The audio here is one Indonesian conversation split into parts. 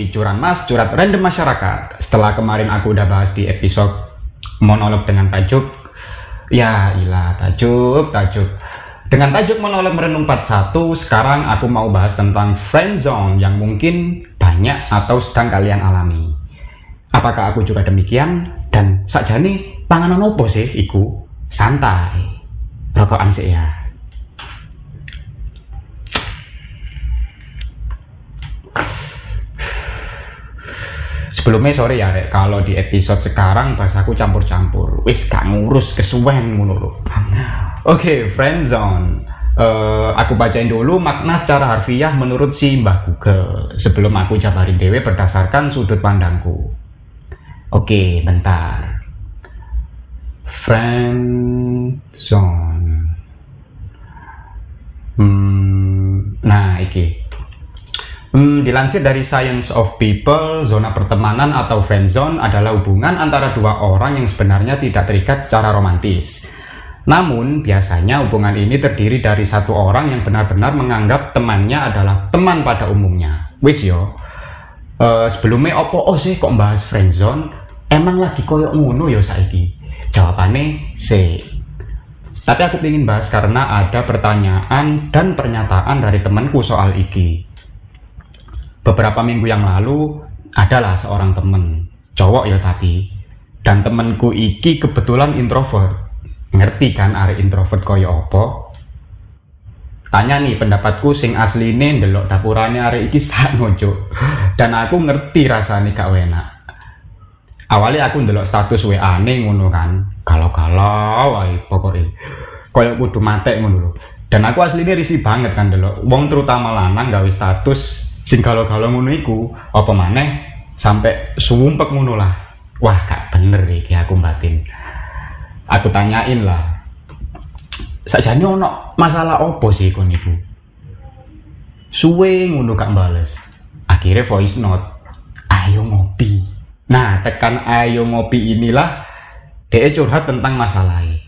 Wisnudi Curan Mas, Curat Random Masyarakat. Setelah kemarin aku udah bahas di episode monolog dengan tajuk Ya ilah tajuk, tajuk Dengan tajuk monolog merenung part 1 Sekarang aku mau bahas tentang friendzone Yang mungkin banyak atau sedang kalian alami Apakah aku juga demikian? Dan saja nih panganan opo sih iku? Santai Rokokan sih ya sebelumnya sore ya rek. Kalau di episode sekarang bahasaku campur-campur. Wis gak ngurus kesuwen ngono oke okay, friendzone uh, aku bacain dulu makna secara harfiah menurut si Mbah Google. Sebelum aku jabarin dewe berdasarkan sudut pandangku. Oke okay, bentar friendzone hmm, nah iki Hmm, dilansir dari Science of People, zona pertemanan atau friend zone adalah hubungan antara dua orang yang sebenarnya tidak terikat secara romantis. Namun, biasanya hubungan ini terdiri dari satu orang yang benar-benar menganggap temannya adalah teman pada umumnya. Wis yo, uh, sebelumnya opo oh sih kok bahas friend zone? Emang lagi koyok ngono yo saiki? Jawabannya C. Tapi aku ingin bahas karena ada pertanyaan dan pernyataan dari temanku soal iki beberapa minggu yang lalu adalah seorang temen cowok ya tapi dan temenku iki kebetulan introvert. Ngerti kan are introvert koyo opo tanya nih pendapatku sing asli ini ndelok dapurane are iki sak ngojo dan aku ngerti rasanya gak enak. Awalnya aku ndelok status WA nih ngono kan. Kalau-kalau wae pokoknya koyo kudu mate ngono dan aku asli ini risih banget kan ndelok. Wong terutama lanang gawe status sing kalau-kalau ngono iku apa maneh sampai sumpek ngono lah. Wah gak bener iki aku batin aku tanyain lah. Sajane ono masalah opo sih kon iku? Suwe ngono gak bales akhirnya voice note ayo ngopi. Nah tekan ayo ngopi inilah dia curhat tentang masalahnya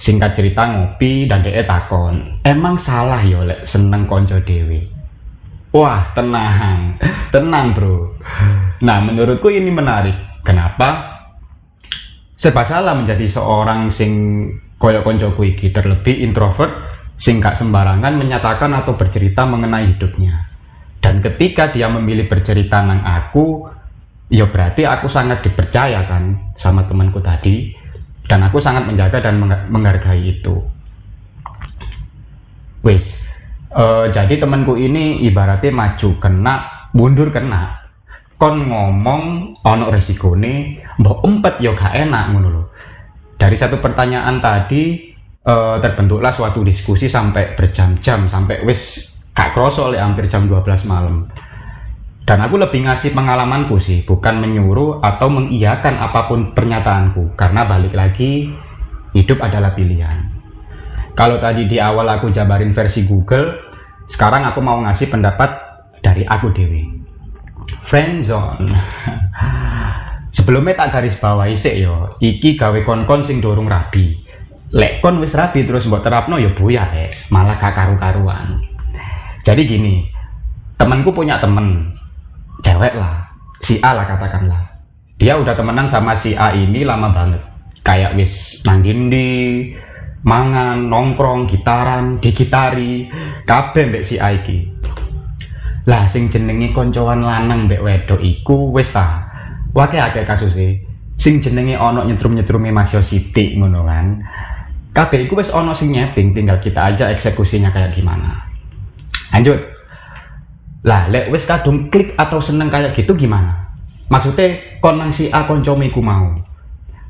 singkat cerita ngopi dan dia takon emang salah yo lek seneng konco dewi Wah, tenang. Tenang, Bro. Nah, menurutku ini menarik. Kenapa? Serba salah menjadi seorang sing koyo koncoku iki terlebih introvert sing gak sembarangan menyatakan atau bercerita mengenai hidupnya. Dan ketika dia memilih bercerita nang aku, ya berarti aku sangat dipercaya kan sama temanku tadi dan aku sangat menjaga dan menghargai itu. Wis, Uh, jadi temanku ini ibaratnya maju kena, mundur kena. Kon ngomong ono nih, mbok empet yo gak enak ngono loh. Dari satu pertanyaan tadi uh, terbentuklah suatu diskusi sampai berjam-jam sampai wis gak kroso oleh hampir jam 12 malam. Dan aku lebih ngasih pengalamanku sih, bukan menyuruh atau mengiyakan apa pun pernyataanku, karena balik lagi hidup adalah pilihan. Kalau tadi di awal aku jabarin versi Google, sekarang aku mau ngasih pendapat dari aku Dewi. Friendzone. Sebelumnya tak garis bawah isik yo, iki gawe kon-kon sing dorong rabi. Lek kon wis rabi terus mbok terapno yo buya rek, malah gak karu-karuan. Jadi gini, temanku punya temen, cewek lah, si A lah katakanlah. Dia udah temenan sama si A ini lama banget. Kayak wis nang dindi, mangan, nongkrong, gitaran, digitari, kabeh mbek si Aiki. Lah sing jenenge koncoan lanang mbek wedok iku wis ta. Wake akeh kasus e. Sing jenenge ana nyetrum-nyetrume Mas Yo Siti ngono kan. Kabeh iku wis ana sing nyeting, tinggal kita aja eksekusinya kayak gimana. Lanjut. Lah, lek wis kadung klik atau seneng kayak gitu gimana? Maksudnya konang si A koncomiku mau.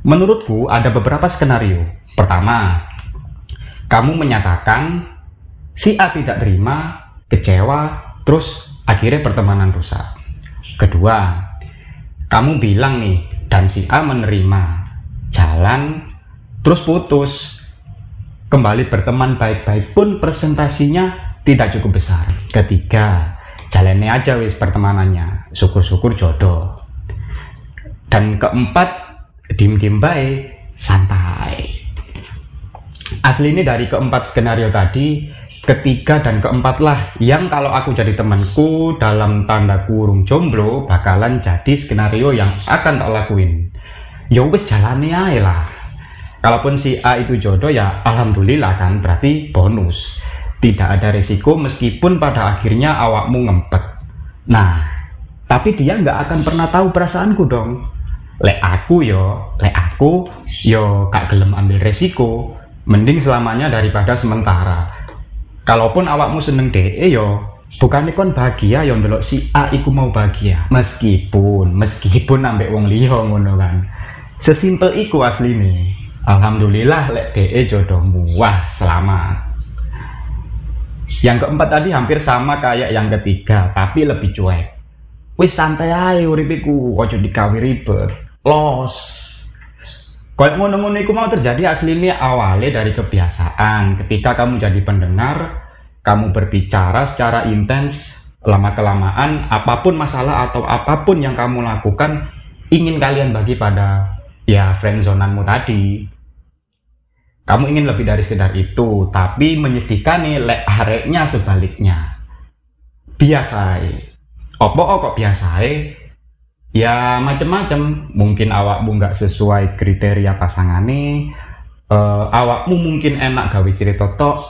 Menurutku ada beberapa skenario. Pertama, kamu menyatakan si A tidak terima, kecewa, terus akhirnya pertemanan rusak. Kedua, kamu bilang nih dan si A menerima, jalan, terus putus. Kembali berteman baik-baik pun presentasinya tidak cukup besar. Ketiga, jalannya aja wis pertemanannya, syukur-syukur jodoh. Dan keempat, dim-dim baik, santai asli ini dari keempat skenario tadi ketiga dan keempat lah yang kalau aku jadi temanku dalam tanda kurung jomblo bakalan jadi skenario yang akan tak lakuin. Ya wis jalani aja lah. Kalaupun si A itu jodoh ya alhamdulillah kan berarti bonus. Tidak ada resiko meskipun pada akhirnya awakmu ngempet. Nah tapi dia nggak akan pernah tahu perasaanku dong. Lek aku yo lek aku yo kak gelem ambil resiko mending selamanya daripada sementara. Kalaupun awakmu seneng DE yo bukan kon bahagia yo ndelok si A iku mau bahagia. Meskipun meskipun ambek wong liya ngono kan. Sesimpel iku asli nih Alhamdulillah lek DE jodohmu wah selamat. Yang keempat tadi hampir sama kayak yang ketiga tapi lebih cuek. Wis santai aja uripiku ojo dikawi ribet. Los Kayak ngono-ngono itu mau terjadi aslinya awalnya dari kebiasaan. Ketika kamu jadi pendengar, kamu berbicara secara intens, lama-kelamaan, apa pun masalah atau apa pun yang kamu lakukan, ingin kalian bagi pada ya friendzonanmu tadi. Kamu ingin lebih dari sekedar itu, tapi menyedihkan nih lek hareknya sebaliknya. Biasa. Opo kok biasa ya macem-macem. Mungkin awakmu nggak sesuai kriteria pasangan uh, awakmu mungkin enak gawe cerita tok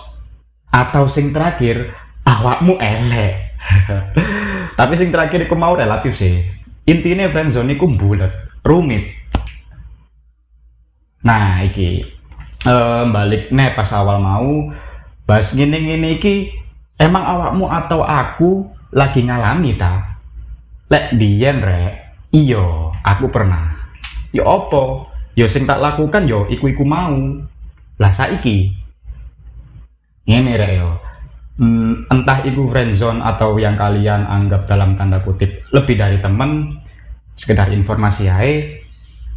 atau sing terakhir awakmu elek. Tapi sing terakhir aku mau relatif sih. Intinya friendzone iku bulat rumit. Nah iki. Uh, balik nih pas awal mau bahas gini gini iki emang awakmu atau aku lagi ngalami ta? Lek dian rek Iyo, aku pernah. Yo opo? Yo sing tak lakukan yo iku-iku mau. Lah saiki ngene rek yo. Hmm, entah itu friendzone atau yang kalian anggap dalam tanda kutip lebih dari temen sekedar informasi ae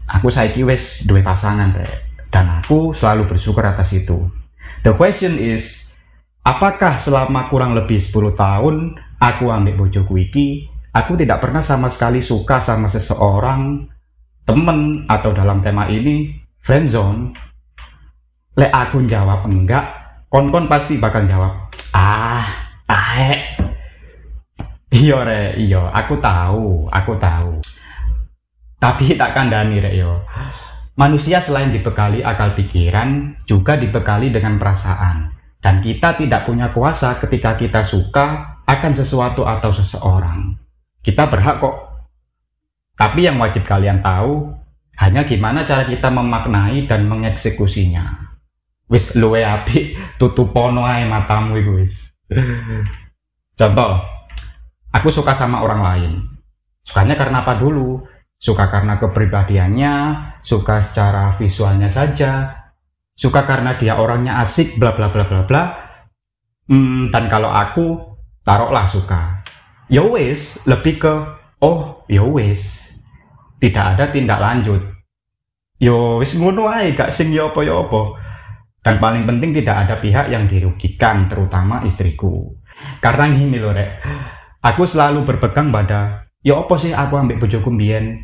aku saiki wes dua pasangan rek dan aku selalu bersyukur atas itu the question is apakah selama kurang lebih 10 tahun aku ambil bojoku iki aku tidak pernah sama sekali suka sama seseorang temen atau dalam tema ini friendzone le aku jawab enggak kon-kon pasti bakal jawab ah tahe iyo re iyo aku tahu aku tahu. Tapi tak kandani re yo. Manusia selain dibekali akal pikiran juga dibekali dengan perasaan. Dan kita tidak punya kuasa ketika kita suka akan sesuatu atau seseorang kita berhak kok. Tapi yang wajib kalian tahu hanya gimana cara kita memaknai dan mengeksekusinya. Wis luwe api tutupono ae matamu iku wis. Contoh, aku suka sama orang lain. Sukanya karena apa dulu? Suka karena kepribadiannya, suka secara visualnya saja, suka karena dia orangnya asik, bla bla bla bla bla. Hmm, dan kalau aku taruhlah suka ya wis lebih ke oh ya wis. Tidak ada tindak lanjut. Yo wis ngono ae gak sing yo apa yo apa. Dan paling penting tidak ada pihak yang dirugikan terutama istriku. Karena gini loh rek. Aku selalu berpegang pada yo apa sih aku ambil bojoku mbien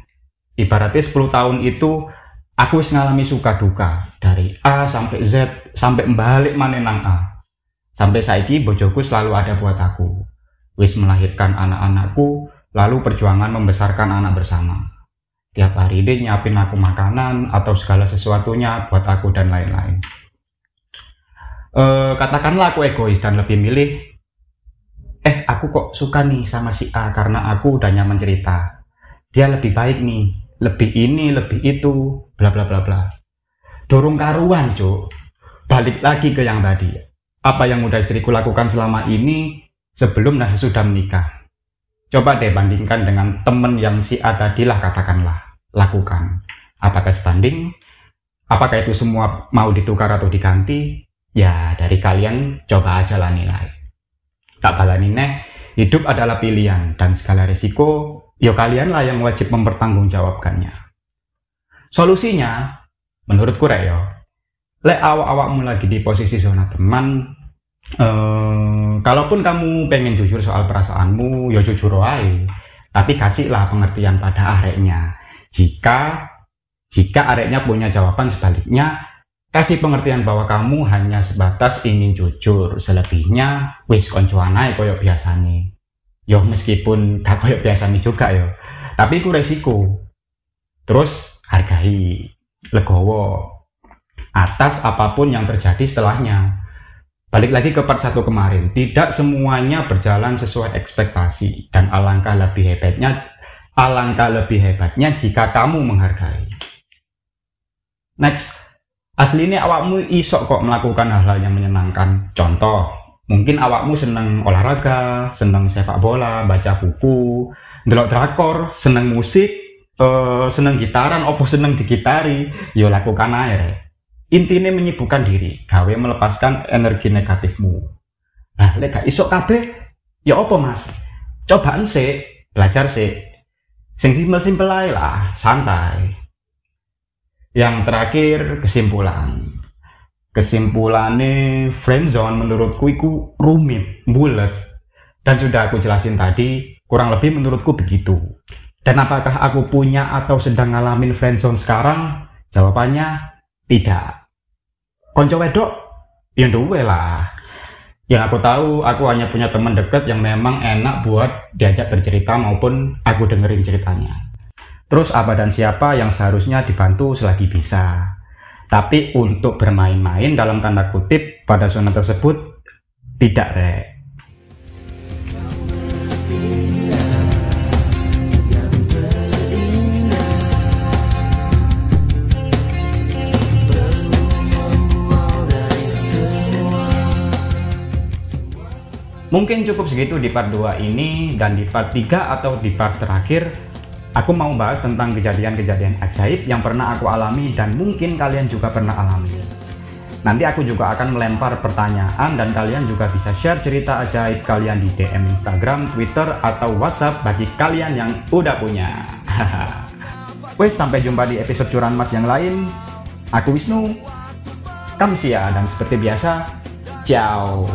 ibaratnya 10 tahun itu aku wis ngalami suka duka. Dari A sampai Z sampai balik mana nang A. Sampai saiki bojoku selalu ada buat aku wis melahirkan anak-anakku, lalu perjuangan membesarkan anak bersama. Tiap hari dia nyiapin aku makanan atau segala sesuatunya buat aku dan lain-lain. E, katakanlah aku egois dan lebih milih, eh aku kok suka nih sama si A karena aku udah nyaman cerita. Dia lebih baik nih, lebih ini, lebih itu, bla bla bla bla. Dorong karuan, cuk. Balik lagi ke yang tadi. Apa yang udah istriku lakukan selama ini sebelum dan sesudah menikah. Coba deh bandingkan dengan temen yang si A tadi lah katakanlah, lakukan. Apakah sebanding? Apakah itu semua mau ditukar atau diganti? Ya dari kalian coba aja lah nilai. Tak balani neh, hidup adalah pilihan dan segala resiko, ya kalian lah yang wajib mempertanggungjawabkannya. Solusinya, menurutku rek yo, le awak-awakmu lagi di posisi zona teman, Um, kalaupun kamu pengen jujur soal perasaanmu, ya jujur aja. Tapi kasihlah pengertian pada areknya. Jika jika areknya punya jawaban sebaliknya, kasih pengertian bahwa kamu hanya sebatas ingin jujur. Selebihnya wis koncoan koyo biasane. Yo meskipun tak koyo biasane juga yo tapi itu resiko. Terus hargai legowo atas apa pun yang terjadi setelahnya balik lagi ke part satu kemarin. Tidak semuanya berjalan sesuai ekspektasi. Dan alangkah lebih hebatnya alangkah lebih hebatnya jika kamu menghargai. Next. Asli ini awakmu isok kok melakukan hal-hal yang menyenangkan. Contoh mungkin awakmu seneng olahraga seneng sepak bola baca buku delok drakor seneng musik uh, seneng gitaran opo seneng digitari. Yo lakukan aja intinya menyibukkan diri gawe melepaskan energi negatifmu nah lek isok kabeh ya opo mas cobaan sih belajar sih sing simpel-simpel lah santai yang terakhir kesimpulan. Kesimpulannya friendzone menurutku itu rumit, bulat. Dan sudah aku jelasin tadi, kurang lebih menurutku begitu. Dan apakah aku punya atau sedang ngalamin friendzone sekarang? Jawabannya tidak. Konco wedok? Ya duwe lah. Yang aku tahu, aku hanya punya teman dekat yang memang enak buat diajak bercerita maupun aku dengerin ceritanya. Terus apa dan siapa yang seharusnya dibantu selagi bisa. Tapi untuk bermain-main dalam tanda kutip pada zona tersebut tidak rek. Mungkin cukup segitu di part 2 ini dan di part 3 atau di part terakhir Aku mau bahas tentang kejadian-kejadian ajaib yang pernah aku alami dan mungkin kalian juga pernah alami. Nanti aku juga akan melempar pertanyaan dan kalian juga bisa share cerita ajaib kalian di DM Instagram, Twitter, atau WhatsApp bagi kalian yang udah punya. Wes, sampai jumpa di episode Curan Mas yang lain. Aku Wisnu, Kamsia, dan seperti biasa, ciao.